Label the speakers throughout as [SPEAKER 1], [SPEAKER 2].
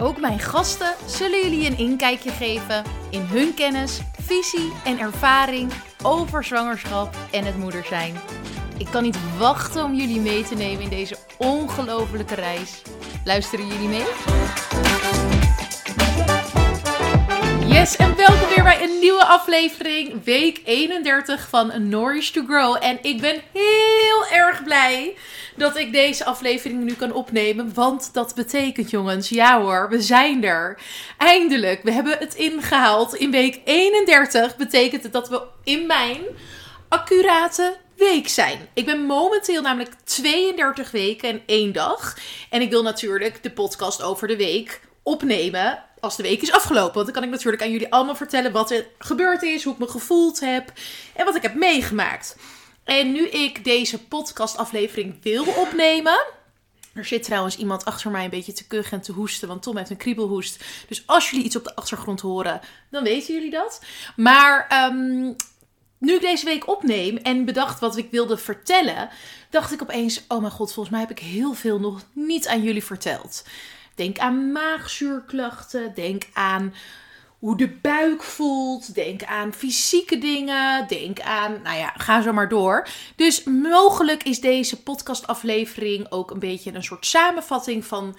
[SPEAKER 1] Ook mijn gasten zullen jullie een inkijkje geven in hun kennis, visie en ervaring over zwangerschap en het moeder zijn. Ik kan niet wachten om jullie mee te nemen in deze ongelofelijke reis. Luisteren jullie mee? Yes, en welkom weer bij een nieuwe aflevering, week 31 van Nourish to Grow. En ik ben heel erg blij dat ik deze aflevering nu kan opnemen. Want dat betekent, jongens, ja hoor, we zijn er. Eindelijk, we hebben het ingehaald. In week 31 betekent het dat we in mijn accurate week zijn. Ik ben momenteel namelijk 32 weken en één dag. En ik wil natuurlijk de podcast over de week opnemen als de week is afgelopen. Want dan kan ik natuurlijk aan jullie allemaal vertellen wat er gebeurd is, hoe ik me gevoeld heb en wat ik heb meegemaakt. En nu ik deze podcastaflevering wil opnemen. Er zit trouwens iemand achter mij een beetje te kuchen en te hoesten, want Tom heeft een kriebelhoest. Dus als jullie iets op de achtergrond horen, dan weten jullie dat. Maar ehm, nu ik deze week opneem en bedacht wat ik wilde vertellen, dacht ik opeens: oh mijn god, volgens mij heb ik heel veel nog niet aan jullie verteld. Denk aan maagzuurklachten, denk aan hoe de buik voelt. Denk aan fysieke dingen. Denk aan, nou ja, ga zo maar door. Dus mogelijk is deze podcastaflevering ook een beetje een soort samenvatting van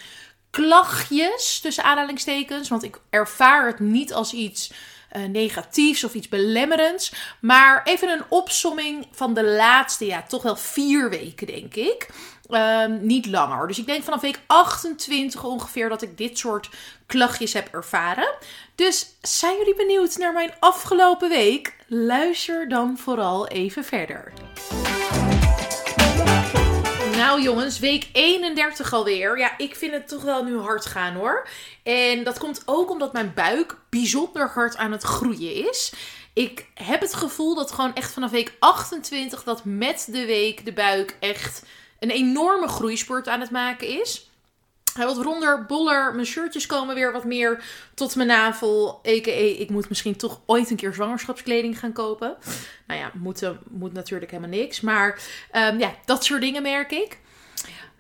[SPEAKER 1] klachtjes, tussen aanhalingstekens. Want ik ervaar het niet als iets uh, negatiefs of iets belemmerends. Maar even een opsomming van de laatste, ja, toch wel vier weken, denk ik. Um, niet langer. Dus ik denk vanaf week 28 ongeveer dat ik dit soort klachtjes heb ervaren. Dus zijn jullie benieuwd naar mijn afgelopen week? Luister dan vooral even verder. Nou jongens, week 31 alweer. Ja, ik vind het toch wel nu hard gaan hoor. En dat komt ook omdat mijn buik bijzonder hard aan het groeien is. Ik heb het gevoel dat gewoon echt vanaf week 28 dat met de week de buik echt een enorme groeispurt aan het maken is. Hij wat ronder, boller. Mijn shirtjes komen weer wat meer tot mijn navel. A.k.a. ik moet misschien toch ooit een keer zwangerschapskleding gaan kopen. Nou ja, moeten moet natuurlijk helemaal niks. Maar um, ja, dat soort dingen merk ik.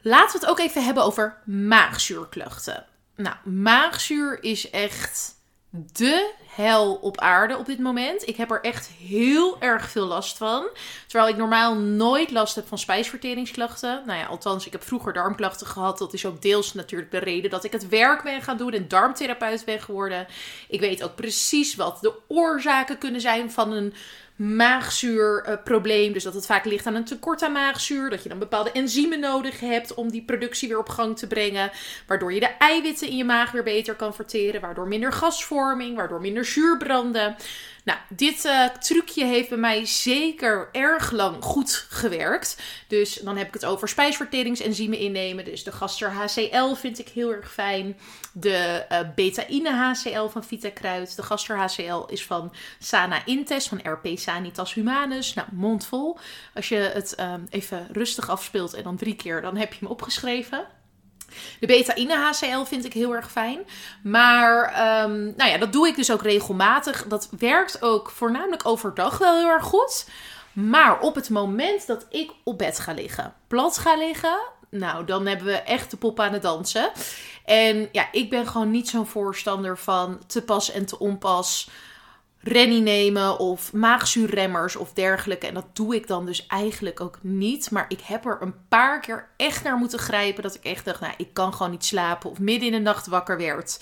[SPEAKER 1] Laten we het ook even hebben over maagzuurklachten. Nou, maagzuur is echt de hel op aarde op dit moment. Ik heb er echt heel erg veel last van. Terwijl ik normaal nooit last heb van spijsverteringsklachten. Nou ja, althans, ik heb vroeger darmklachten gehad. Dat is ook deels natuurlijk de reden dat ik het werk ben gaan doen en darmtherapeut ben geworden. Ik weet ook precies wat de oorzaken kunnen zijn van een maagzuurprobleem. dus dat het vaak ligt aan een tekort aan maagzuur. Dat je dan bepaalde enzymen nodig hebt om die productie weer op gang te brengen. Waardoor je de eiwitten in je maag weer beter kan verteren. Waardoor minder gasvorming, waardoor minder zuurbranden. Nou, dit uh, trucje heeft bij mij zeker erg lang goed gewerkt. Dus dan heb ik het over spijsverteringsenzymen innemen. Dus de gaster HCL vind ik heel erg fijn. De uh, betaïne HCL van Vitakruid. De gaster HCL is van Sana Intes van RP Sanitas Humanus. Nou, mondvol. Als je het um, even rustig afspeelt en dan drie keer, dan heb je hem opgeschreven. De beta-ine HCL vind ik heel erg fijn. Maar um, nou ja, dat doe ik dus ook regelmatig. Dat werkt ook voornamelijk overdag wel heel erg goed. Maar op het moment dat ik op bed ga liggen, plat ga liggen, nou, dan hebben we echt de pop aan het dansen. En ja, ik ben gewoon niet zo'n voorstander van te pas en te onpas rennie nemen of maagzuurremmers of dergelijke. En dat doe ik dan dus eigenlijk ook niet. Maar ik heb er een paar keer echt naar moeten grijpen dat ik echt dacht, nou, ik kan gewoon niet slapen of midden in de nacht wakker werd.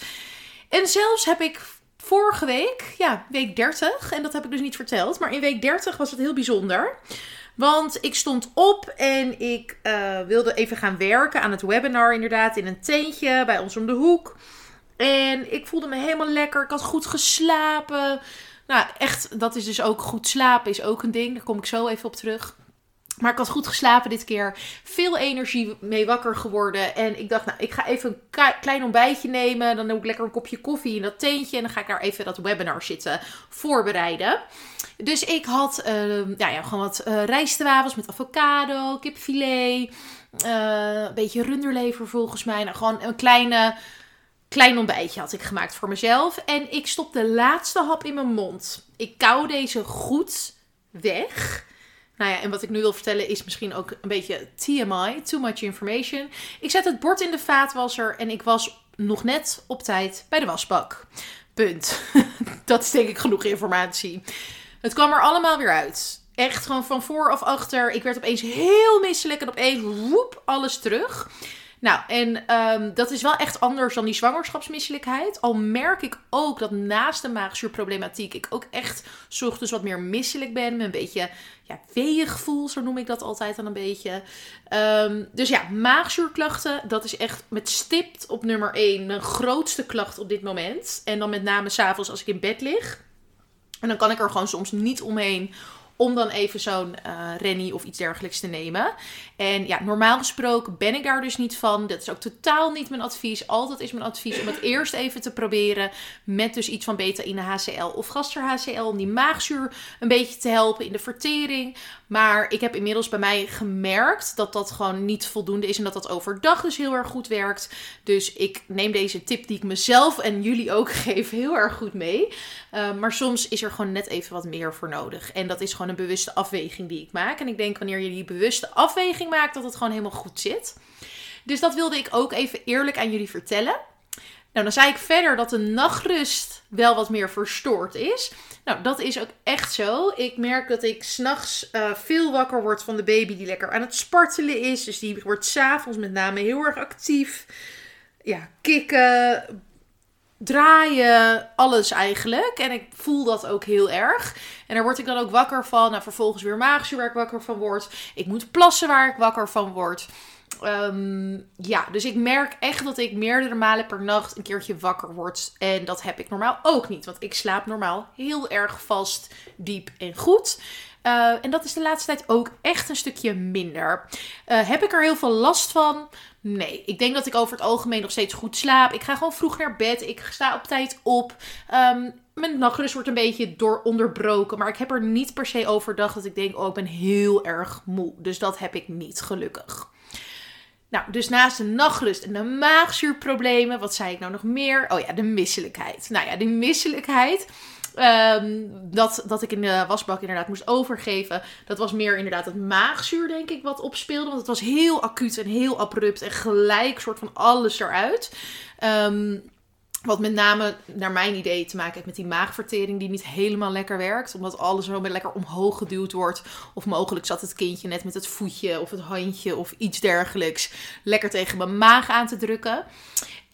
[SPEAKER 1] En zelfs heb ik vorige week, ja, week 30, en dat heb ik dus niet verteld, maar in week 30 was het heel bijzonder. Want ik stond op en ik uh, wilde even gaan werken aan het webinar, inderdaad, in een tentje bij ons om de hoek. En ik voelde me helemaal lekker. Ik had goed geslapen. Nou, echt, dat is dus ook goed slapen, is ook een ding. Daar kom ik zo even op terug. Maar ik had goed geslapen dit keer. Veel energie mee wakker geworden. En ik dacht, nou, ik ga even een klein ontbijtje nemen. Dan doe ik lekker een kopje koffie in dat teentje. En dan ga ik daar even dat webinar zitten voorbereiden. Dus ik had uh, ja, ja, gewoon wat uh, rijstwafels met avocado, kipfilet. Uh, een beetje runderlever volgens mij. Nou, gewoon een kleine, klein ontbijtje had ik gemaakt voor mezelf. En ik stop de laatste hap in mijn mond. Ik kou deze goed weg. Nou ja, en wat ik nu wil vertellen is misschien ook een beetje TMI, too much information. Ik zet het bord in de vaatwasser en ik was nog net op tijd bij de wasbak. Punt. Dat is denk ik genoeg informatie. Het kwam er allemaal weer uit. Echt gewoon van voor of achter. Ik werd opeens heel misselijk en opeens woep, alles terug. Nou, en um, dat is wel echt anders dan die zwangerschapsmisselijkheid. Al merk ik ook dat naast de maagzuurproblematiek ik ook echt ochtends wat meer misselijk ben. Een beetje ja, weeig voel, zo noem ik dat altijd dan een beetje. Um, dus ja, maagzuurklachten, dat is echt met stipt op nummer 1 mijn grootste klacht op dit moment. En dan met name s'avonds als ik in bed lig. En dan kan ik er gewoon soms niet omheen om dan even zo'n uh, rennie of iets dergelijks te nemen. En ja, normaal gesproken ben ik daar dus niet van. Dat is ook totaal niet mijn advies. Altijd is mijn advies om het eerst even te proberen met dus iets van beta-ine HCl of gaster HCl om die maagzuur een beetje te helpen in de vertering. Maar ik heb inmiddels bij mij gemerkt dat dat gewoon niet voldoende is en dat dat overdag dus heel erg goed werkt. Dus ik neem deze tip die ik mezelf en jullie ook geef heel erg goed mee. Uh, maar soms is er gewoon net even wat meer voor nodig. En dat is gewoon een bewuste afweging die ik maak. En ik denk wanneer je die bewuste afweging maakt, dat het gewoon helemaal goed zit. Dus dat wilde ik ook even eerlijk aan jullie vertellen. Nou, dan zei ik verder dat de nachtrust wel wat meer verstoord is. Nou, dat is ook echt zo. Ik merk dat ik s'nachts uh, veel wakker word van de baby die lekker aan het spartelen is. Dus die wordt s'avonds met name heel erg actief. Ja, kikken, draaien, alles eigenlijk. En ik voel dat ook heel erg. En daar word ik dan ook wakker van. Nou, vervolgens weer maagzuur waar ik wakker van word. Ik moet plassen waar ik wakker van word. Um, ja, dus ik merk echt dat ik meerdere malen per nacht een keertje wakker word. En dat heb ik normaal ook niet. Want ik slaap normaal heel erg vast, diep en goed. Uh, en dat is de laatste tijd ook echt een stukje minder. Uh, heb ik er heel veel last van? Nee, ik denk dat ik over het algemeen nog steeds goed slaap. Ik ga gewoon vroeg naar bed. Ik sta op tijd op. Um, mijn nachtrust wordt een beetje door onderbroken. Maar ik heb er niet per se overdag dat ik denk: oh, ik ben heel erg moe. Dus dat heb ik niet, gelukkig. Nou, dus naast de nachtrust en de maagzuurproblemen, wat zei ik nou nog meer? Oh ja, de misselijkheid. Nou ja, de misselijkheid. Um, dat, dat ik in de wasbak inderdaad moest overgeven. Dat was meer inderdaad het maagzuur, denk ik, wat opspeelde. Want het was heel acuut en heel abrupt en gelijk soort van alles eruit. Um, wat met name, naar mijn idee, te maken heeft met die maagvertering die niet helemaal lekker werkt. Omdat alles zo lekker omhoog geduwd wordt. Of mogelijk zat het kindje net met het voetje of het handje of iets dergelijks lekker tegen mijn maag aan te drukken.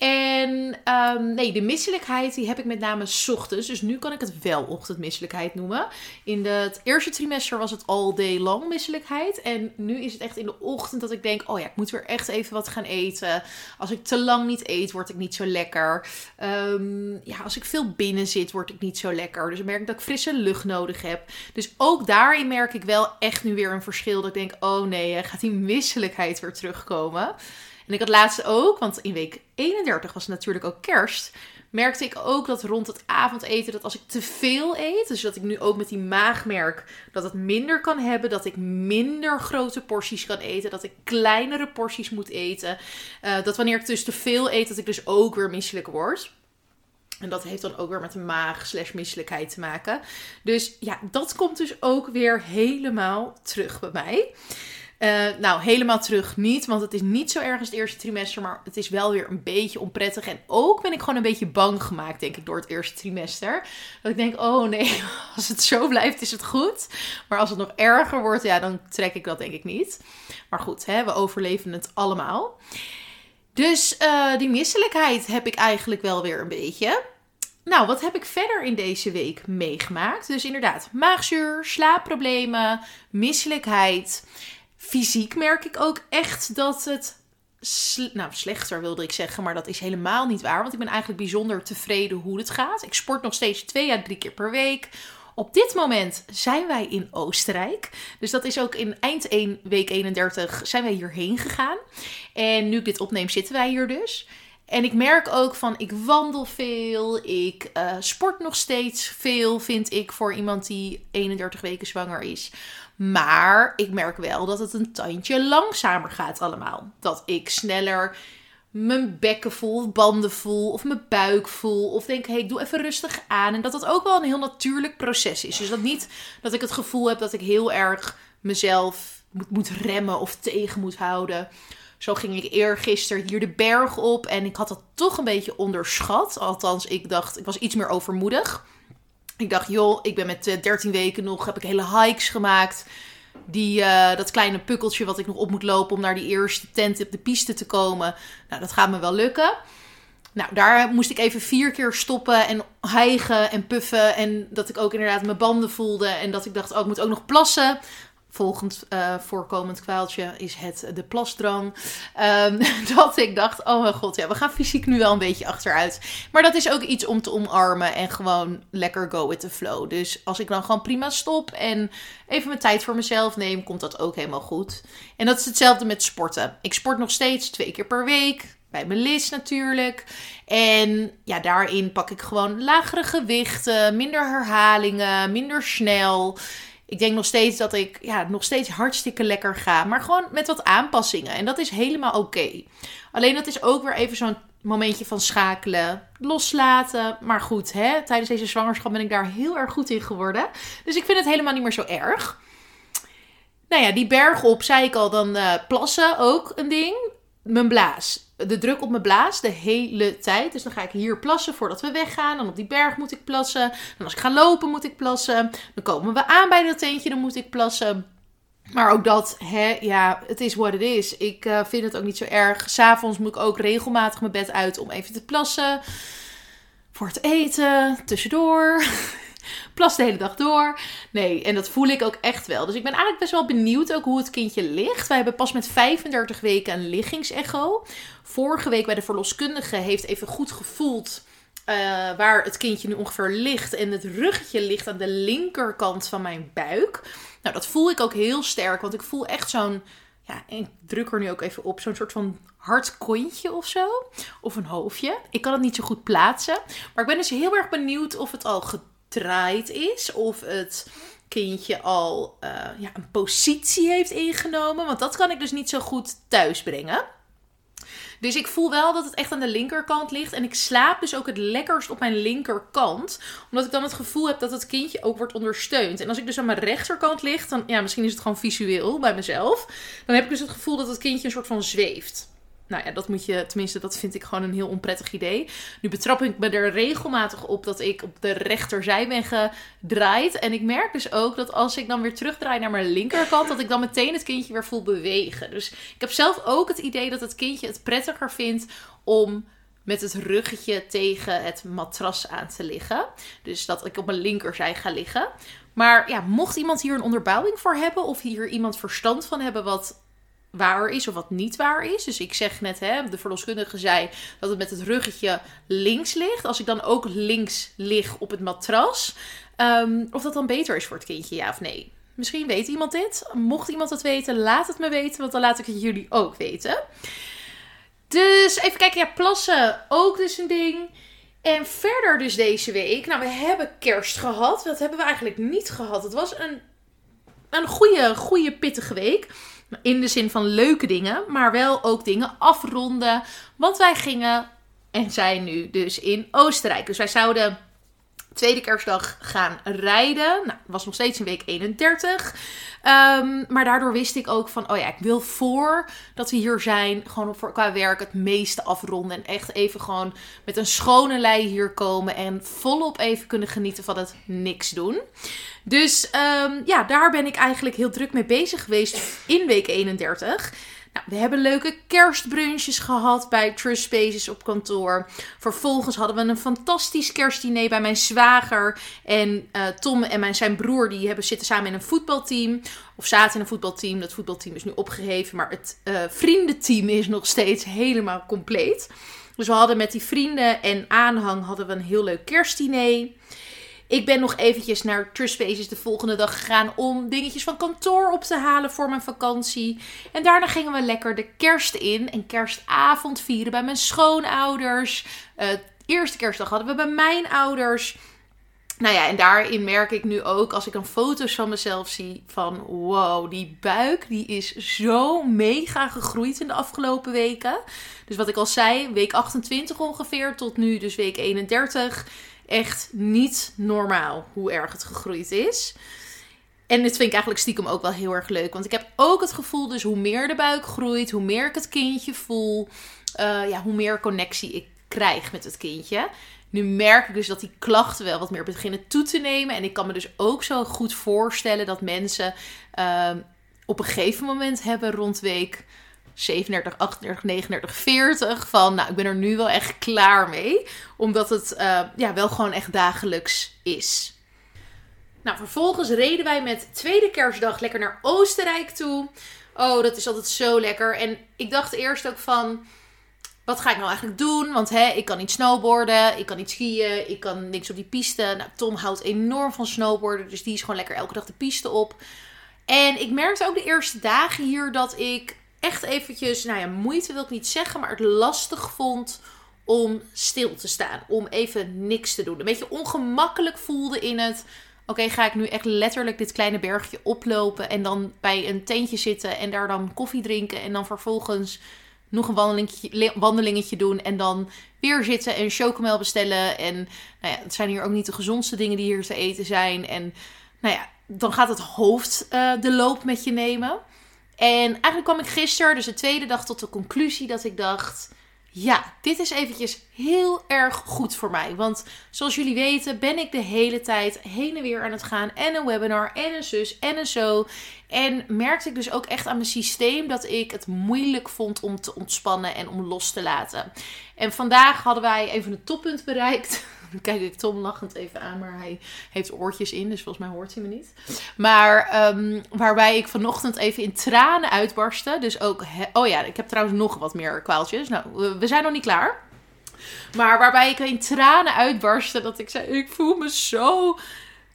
[SPEAKER 1] En um, nee, de misselijkheid die heb ik met name ochtends. Dus nu kan ik het wel ochtendmisselijkheid noemen. In het eerste trimester was het all day long misselijkheid. En nu is het echt in de ochtend dat ik denk: oh ja, ik moet weer echt even wat gaan eten. Als ik te lang niet eet, word ik niet zo lekker. Um, ja, als ik veel binnen zit, word ik niet zo lekker. Dus ik merk dat ik frisse lucht nodig heb. Dus ook daarin merk ik wel echt nu weer een verschil. Dat ik denk: oh nee, gaat die misselijkheid weer terugkomen? En ik had laatst ook, want in week 31 was natuurlijk ook kerst, merkte ik ook dat rond het avondeten, dat als ik te veel eet, dus dat ik nu ook met die maag merk dat het minder kan hebben, dat ik minder grote porties kan eten, dat ik kleinere porties moet eten, uh, dat wanneer ik dus te veel eet, dat ik dus ook weer misselijk word. En dat heeft dan ook weer met de maag slash misselijkheid te maken. Dus ja, dat komt dus ook weer helemaal terug bij mij. Uh, nou, helemaal terug niet, want het is niet zo erg als het eerste trimester, maar het is wel weer een beetje onprettig. En ook ben ik gewoon een beetje bang gemaakt, denk ik, door het eerste trimester. Dat ik denk, oh nee, als het zo blijft is het goed. Maar als het nog erger wordt, ja, dan trek ik dat denk ik niet. Maar goed, hè, we overleven het allemaal. Dus uh, die misselijkheid heb ik eigenlijk wel weer een beetje. Nou, wat heb ik verder in deze week meegemaakt? Dus inderdaad, maagzuur, slaapproblemen, misselijkheid. Fysiek merk ik ook echt dat het. nou, slechter wilde ik zeggen, maar dat is helemaal niet waar. Want ik ben eigenlijk bijzonder tevreden hoe het gaat. Ik sport nog steeds twee à drie keer per week. Op dit moment zijn wij in Oostenrijk. Dus dat is ook in eind 1, week 31 zijn wij hierheen gegaan. En nu ik dit opneem zitten wij hier dus. En ik merk ook van, ik wandel veel, ik uh, sport nog steeds veel, vind ik, voor iemand die 31 weken zwanger is. Maar ik merk wel dat het een tandje langzamer gaat allemaal. Dat ik sneller mijn bekken voel, banden voel, of mijn buik voel. Of denk, hey, ik doe even rustig aan. En dat dat ook wel een heel natuurlijk proces is. Dus dat niet dat ik het gevoel heb dat ik heel erg mezelf moet, moet remmen of tegen moet houden. Zo ging ik eergisteren hier de berg op en ik had dat toch een beetje onderschat. Althans, ik dacht, ik was iets meer overmoedig. Ik dacht, joh, ik ben met 13 eh, weken nog, heb ik hele hikes gemaakt. Die, uh, dat kleine pukkeltje wat ik nog op moet lopen om naar die eerste tent op de piste te komen. Nou, dat gaat me wel lukken. Nou, daar moest ik even vier keer stoppen en hijgen en puffen. En dat ik ook inderdaad mijn banden voelde. En dat ik dacht, oh, ik moet ook nog plassen. Volgend uh, voorkomend kwaaltje is het de plasdrang. Um, dat ik dacht, oh mijn god, ja, we gaan fysiek nu wel een beetje achteruit. Maar dat is ook iets om te omarmen en gewoon lekker go with the flow. Dus als ik dan gewoon prima stop en even mijn tijd voor mezelf neem, komt dat ook helemaal goed. En dat is hetzelfde met sporten. Ik sport nog steeds twee keer per week. Bij mijn list natuurlijk. En ja, daarin pak ik gewoon lagere gewichten, minder herhalingen, minder snel ik denk nog steeds dat ik ja, nog steeds hartstikke lekker ga. Maar gewoon met wat aanpassingen. En dat is helemaal oké. Alleen dat is ook weer even zo'n momentje van schakelen, loslaten. Maar goed, hè, tijdens deze zwangerschap ben ik daar heel erg goed in geworden. Dus ik vind het helemaal niet meer zo erg. Nou ja, die berg op, zei ik al, dan uh, plassen ook een ding. Mijn blaas de druk op mijn blaas de hele tijd. Dus dan ga ik hier plassen voordat we weggaan. Dan op die berg moet ik plassen. Dan als ik ga lopen moet ik plassen. Dan komen we aan bij dat tentje, dan moet ik plassen. Maar ook dat, hè, ja, het is wat het is. Ik uh, vind het ook niet zo erg. S'avonds moet ik ook regelmatig mijn bed uit om even te plassen. Voor het eten, tussendoor. Plas de hele dag door. Nee, en dat voel ik ook echt wel. Dus ik ben eigenlijk best wel benieuwd ook hoe het kindje ligt. Wij hebben pas met 35 weken een liggingsecho. Vorige week bij de verloskundige heeft even goed gevoeld... Uh, waar het kindje nu ongeveer ligt. En het ruggetje ligt aan de linkerkant van mijn buik. Nou, dat voel ik ook heel sterk. Want ik voel echt zo'n. Ja, ik druk er nu ook even op. Zo'n soort van hard kontje of zo. Of een hoofdje. Ik kan het niet zo goed plaatsen. Maar ik ben dus heel erg benieuwd of het al gedraaid is. Of het kindje al uh, ja, een positie heeft ingenomen. Want dat kan ik dus niet zo goed thuisbrengen. Dus ik voel wel dat het echt aan de linkerkant ligt. En ik slaap dus ook het lekkerst op mijn linkerkant. Omdat ik dan het gevoel heb dat het kindje ook wordt ondersteund. En als ik dus aan mijn rechterkant lig, dan ja, misschien is het gewoon visueel bij mezelf. Dan heb ik dus het gevoel dat het kindje een soort van zweeft nou ja, dat moet je, tenminste, dat vind ik gewoon een heel onprettig idee. Nu betrap ik me er regelmatig op dat ik op de rechterzij ben gedraaid. En ik merk dus ook dat als ik dan weer terugdraai naar mijn linkerkant, dat ik dan meteen het kindje weer voel bewegen. Dus ik heb zelf ook het idee dat het kindje het prettiger vindt om met het ruggetje tegen het matras aan te liggen. Dus dat ik op mijn linkerzij ga liggen. Maar ja, mocht iemand hier een onderbouwing voor hebben of hier iemand verstand van hebben wat waar is of wat niet waar is. Dus ik zeg net, hè, de verloskundige zei dat het met het ruggetje links ligt. Als ik dan ook links lig op het matras, um, of dat dan beter is voor het kindje, ja of nee. Misschien weet iemand dit. Mocht iemand het weten, laat het me weten, want dan laat ik het jullie ook weten. Dus even kijken, ja, plassen ook dus een ding. En verder dus deze week, nou we hebben kerst gehad. Dat hebben we eigenlijk niet gehad. Het was een, een goede, goede pittige week. In de zin van leuke dingen, maar wel ook dingen afronden. Want wij gingen en zijn nu dus in Oostenrijk. Dus wij zouden tweede kerstdag gaan rijden. Nou, was nog steeds in week 31. Ehm, maar daardoor wist ik ook van, oh ja, ik wil voor dat we hier zijn, gewoon voor, qua werk het meeste afronden. En echt even gewoon met een schone lei hier komen en volop even kunnen genieten van het niks doen. Dus um, ja, daar ben ik eigenlijk heel druk mee bezig geweest in week 31. Nou, we hebben leuke kerstbrunches gehad bij Trust Spaces op kantoor. Vervolgens hadden we een fantastisch kerstdiner bij mijn zwager. En uh, Tom en mijn, zijn broer die hebben, zitten samen in een voetbalteam. Of zaten in een voetbalteam. Dat voetbalteam is nu opgeheven. Maar het uh, vriendenteam is nog steeds helemaal compleet. Dus we hadden met die vrienden en aanhang hadden we een heel leuk kerstdiner. Ik ben nog eventjes naar Trust Spaces de volgende dag gegaan om dingetjes van kantoor op te halen voor mijn vakantie. En daarna gingen we lekker de kerst in en kerstavond vieren bij mijn schoonouders. Uh, eerste kerstdag hadden we bij mijn ouders. Nou ja, en daarin merk ik nu ook, als ik dan foto's van mezelf zie, van wow, die buik die is zo mega gegroeid in de afgelopen weken. Dus wat ik al zei, week 28 ongeveer tot nu, dus week 31. Echt niet normaal hoe erg het gegroeid is. En dit vind ik eigenlijk stiekem ook wel heel erg leuk. Want ik heb ook het gevoel, dus hoe meer de buik groeit, hoe meer ik het kindje voel, uh, ja, hoe meer connectie ik krijg met het kindje. Nu merk ik dus dat die klachten wel wat meer beginnen toe te nemen. En ik kan me dus ook zo goed voorstellen dat mensen uh, op een gegeven moment hebben rond week 37, 38, 39, 40. Van nou, ik ben er nu wel echt klaar mee. Omdat het uh, ja, wel gewoon echt dagelijks is. Nou, vervolgens reden wij met tweede kerstdag lekker naar Oostenrijk toe. Oh, dat is altijd zo lekker. En ik dacht eerst ook van wat ga ik nou eigenlijk doen? Want hè, ik kan niet snowboarden, ik kan niet skiën, ik kan niks op die piste. Nou, Tom houdt enorm van snowboarden, dus die is gewoon lekker elke dag de piste op. En ik merkte ook de eerste dagen hier dat ik echt eventjes, nou ja, moeite wil ik niet zeggen, maar het lastig vond om stil te staan. Om even niks te doen. Een beetje ongemakkelijk voelde in het. Oké, ga ik nu echt letterlijk dit kleine bergje oplopen en dan bij een tentje zitten en daar dan koffie drinken en dan vervolgens nog een wandelingetje, wandelingetje doen en dan weer zitten en chocomel bestellen. En nou ja, het zijn hier ook niet de gezondste dingen die hier te eten zijn. En nou ja, dan gaat het hoofd uh, de loop met je nemen. En eigenlijk kwam ik gisteren, dus de tweede dag, tot de conclusie dat ik dacht ja, dit is eventjes heel erg goed voor mij. Want zoals jullie weten ben ik de hele tijd heen en weer aan het gaan. En een webinar en een zus en een zo. En merkte ik dus ook echt aan mijn systeem dat ik het moeilijk vond om te ontspannen en om los te laten. En vandaag hadden wij even een toppunt bereikt. Kijk ik Tom lachend even aan, maar hij heeft oortjes in, dus volgens mij hoort hij me niet. Maar um, waarbij ik vanochtend even in tranen uitbarstte. Dus ook, oh ja, ik heb trouwens nog wat meer kwaaltjes. Nou, we zijn nog niet klaar. Maar waarbij ik in tranen uitbarstte dat ik zei, ik voel me zo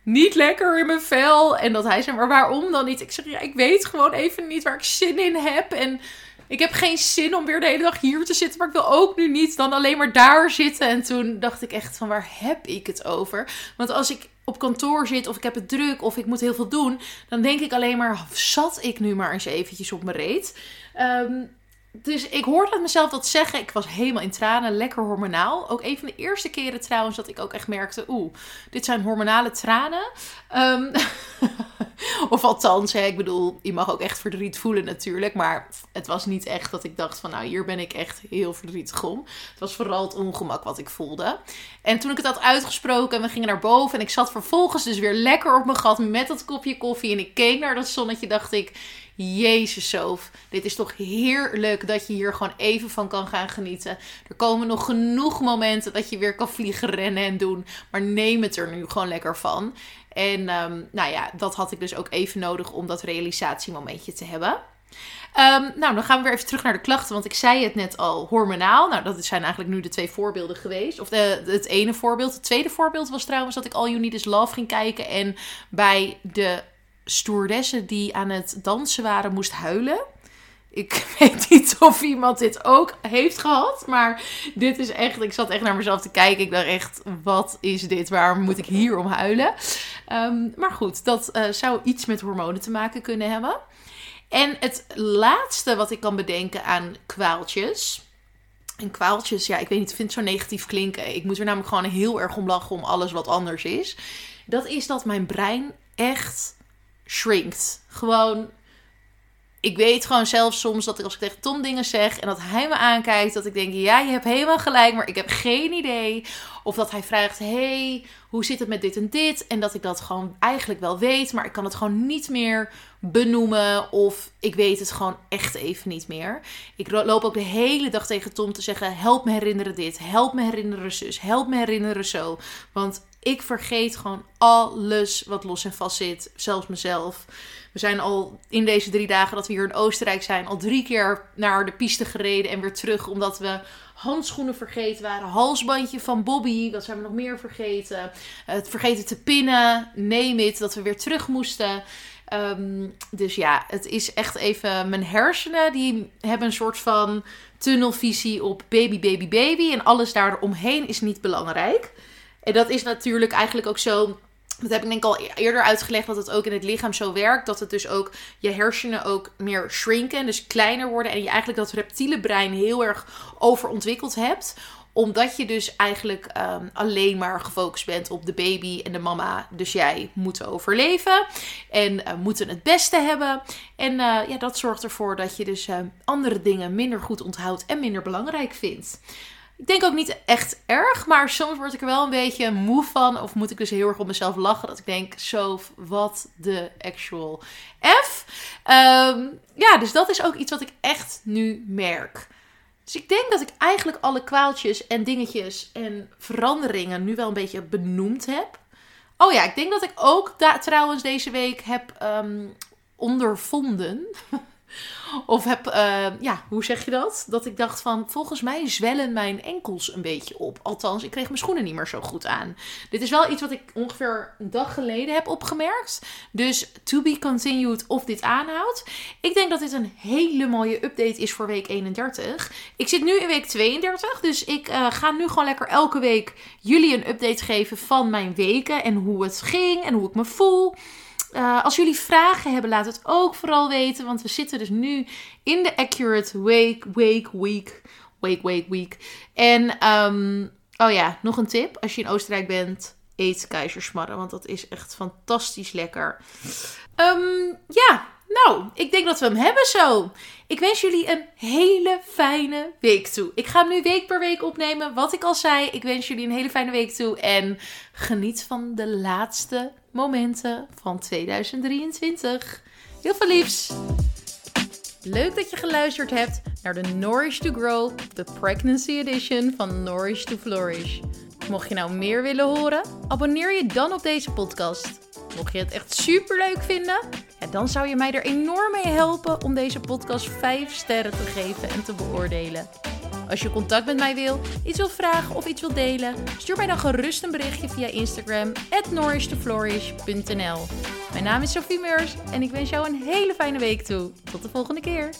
[SPEAKER 1] niet lekker in mijn vel. En dat hij zei, maar waarom dan niet? Ik zeg, ja, ik weet gewoon even niet waar ik zin in heb. En ik heb geen zin om weer de hele dag hier te zitten. Maar ik wil ook nu niet dan alleen maar daar zitten. En toen dacht ik echt van waar heb ik het over? Want als ik op kantoor zit of ik heb het druk of ik moet heel veel doen. Dan denk ik alleen maar zat ik nu maar eens eventjes op mijn reet. Um, dus ik hoorde mezelf dat zeggen. Ik was helemaal in tranen, lekker hormonaal. Ook een van de eerste keren trouwens dat ik ook echt merkte... oeh, dit zijn hormonale tranen. Um, of althans, hè, ik bedoel, je mag ook echt verdriet voelen natuurlijk. Maar het was niet echt dat ik dacht van... nou, hier ben ik echt heel verdrietig om. Het was vooral het ongemak wat ik voelde. En toen ik het had uitgesproken en we gingen naar boven... en ik zat vervolgens dus weer lekker op mijn gat met dat kopje koffie... en ik keek naar dat zonnetje, dacht ik... Jezus, Sof. Dit is toch heerlijk dat je hier gewoon even van kan gaan genieten. Er komen nog genoeg momenten dat je weer kan vliegen, rennen en doen. Maar neem het er nu gewoon lekker van. En um, nou ja, dat had ik dus ook even nodig om dat realisatiemomentje te hebben. Um, nou, dan gaan we weer even terug naar de klachten. Want ik zei het net al, hormonaal. Nou, dat zijn eigenlijk nu de twee voorbeelden geweest. Of de, het ene voorbeeld. Het tweede voorbeeld was trouwens dat ik All You Need Is Love ging kijken. En bij de stoerdessen die aan het dansen waren moest huilen. Ik weet niet of iemand dit ook heeft gehad. Maar dit is echt. Ik zat echt naar mezelf te kijken. Ik dacht echt: wat is dit? Waarom moet ik hier om huilen? Um, maar goed, dat uh, zou iets met hormonen te maken kunnen hebben. En het laatste wat ik kan bedenken aan kwaaltjes. En kwaaltjes, ja, ik weet niet, ik vind het zo negatief klinken. Ik moet er namelijk gewoon heel erg om lachen om alles wat anders is. Dat is dat mijn brein echt shrinkt. Gewoon, ik weet gewoon zelf soms dat ik als ik tegen Tom dingen zeg en dat hij me aankijkt, dat ik denk, ja, je hebt helemaal gelijk, maar ik heb geen idee. Of dat hij vraagt, hey, hoe zit het met dit en dit? En dat ik dat gewoon eigenlijk wel weet, maar ik kan het gewoon niet meer benoemen. Of ik weet het gewoon echt even niet meer. Ik loop ook de hele dag tegen Tom te zeggen, help me herinneren dit, help me herinneren zus, help me herinneren zo. Want ik vergeet gewoon alles wat los en vast zit, zelfs mezelf. We zijn al in deze drie dagen dat we hier in Oostenrijk zijn, al drie keer naar de piste gereden en weer terug. Omdat we handschoenen vergeten waren. Halsbandje van Bobby. Wat zijn we nog meer vergeten? Het vergeten te pinnen. Name it. Dat we weer terug moesten. Ehm, dus ja, het is echt even. Mijn hersenen die hebben een soort van tunnelvisie op baby, baby, baby. En alles daaromheen is niet belangrijk. En dat is natuurlijk eigenlijk ook zo. Dat heb ik denk ik al eerder uitgelegd dat het ook in het lichaam zo werkt. Dat het dus ook je hersenen ook meer shrinken, dus kleiner worden. En je eigenlijk dat reptiele brein heel erg overontwikkeld hebt omdat je dus eigenlijk ehm, alleen maar gefocust bent op de baby en de mama. Dus jij moet overleven en uh, moeten het beste hebben. En uh, ja, dat zorgt ervoor dat je dus uh, andere dingen minder goed onthoudt en minder belangrijk vindt. Ik denk ook niet echt erg, maar soms word ik er wel een beetje moe van. Of moet ik dus heel erg op mezelf lachen. Dat ik denk, zo, wat de actual F. Um, ja, dus dat is ook iets wat ik echt nu merk. Dus ik denk dat ik eigenlijk alle kwaaltjes en dingetjes en veranderingen nu wel een beetje benoemd heb. Oh ja, ik denk dat ik ook trouwens deze week heb um, ondervonden. Of heb, uh, ja, hoe zeg je dat? Dat ik dacht van, volgens mij zwellen mijn enkels een beetje op. Althans, ik kreeg mijn schoenen niet meer zo goed aan. Dit is wel iets wat ik ongeveer een dag geleden heb opgemerkt. Dus to be continued of dit aanhoudt. Ik denk dat dit een hele mooie update is voor week 31. Ik zit nu in week 32, dus ik uh, ga nu gewoon lekker elke week jullie een update geven van mijn weken. En hoe het ging en hoe ik me voel. Uh, als jullie vragen hebben, laat het ook vooral weten. Want we zitten dus nu in de Accurate Week, Week, Week, Week, Week, Week. En, um, oh ja, nog een tip. Als je in Oostenrijk bent, eet keizersmarren. Want dat is echt fantastisch lekker. Um, ja, nou, ik denk dat we hem hebben zo. Ik wens jullie een hele fijne week toe. Ik ga hem nu week per week opnemen. Wat ik al zei, ik wens jullie een hele fijne week toe. En geniet van de laatste momenten van 2023. Heel veel liefs! Leuk dat je geluisterd hebt naar de Nourish to Grow, de Pregnancy Edition van Nourish to Flourish. Mocht je nou meer willen horen, abonneer je dan op deze podcast. Mocht je het echt super leuk vinden, dan zou je mij er enorm mee helpen om deze podcast 5 sterren te geven en te beoordelen. Als je contact met mij wil, iets wilt vragen of iets wilt delen, stuur mij dan gerust een berichtje via Instagram at Mijn naam is Sophie Meurs en ik wens jou een hele fijne week toe. Tot de volgende keer.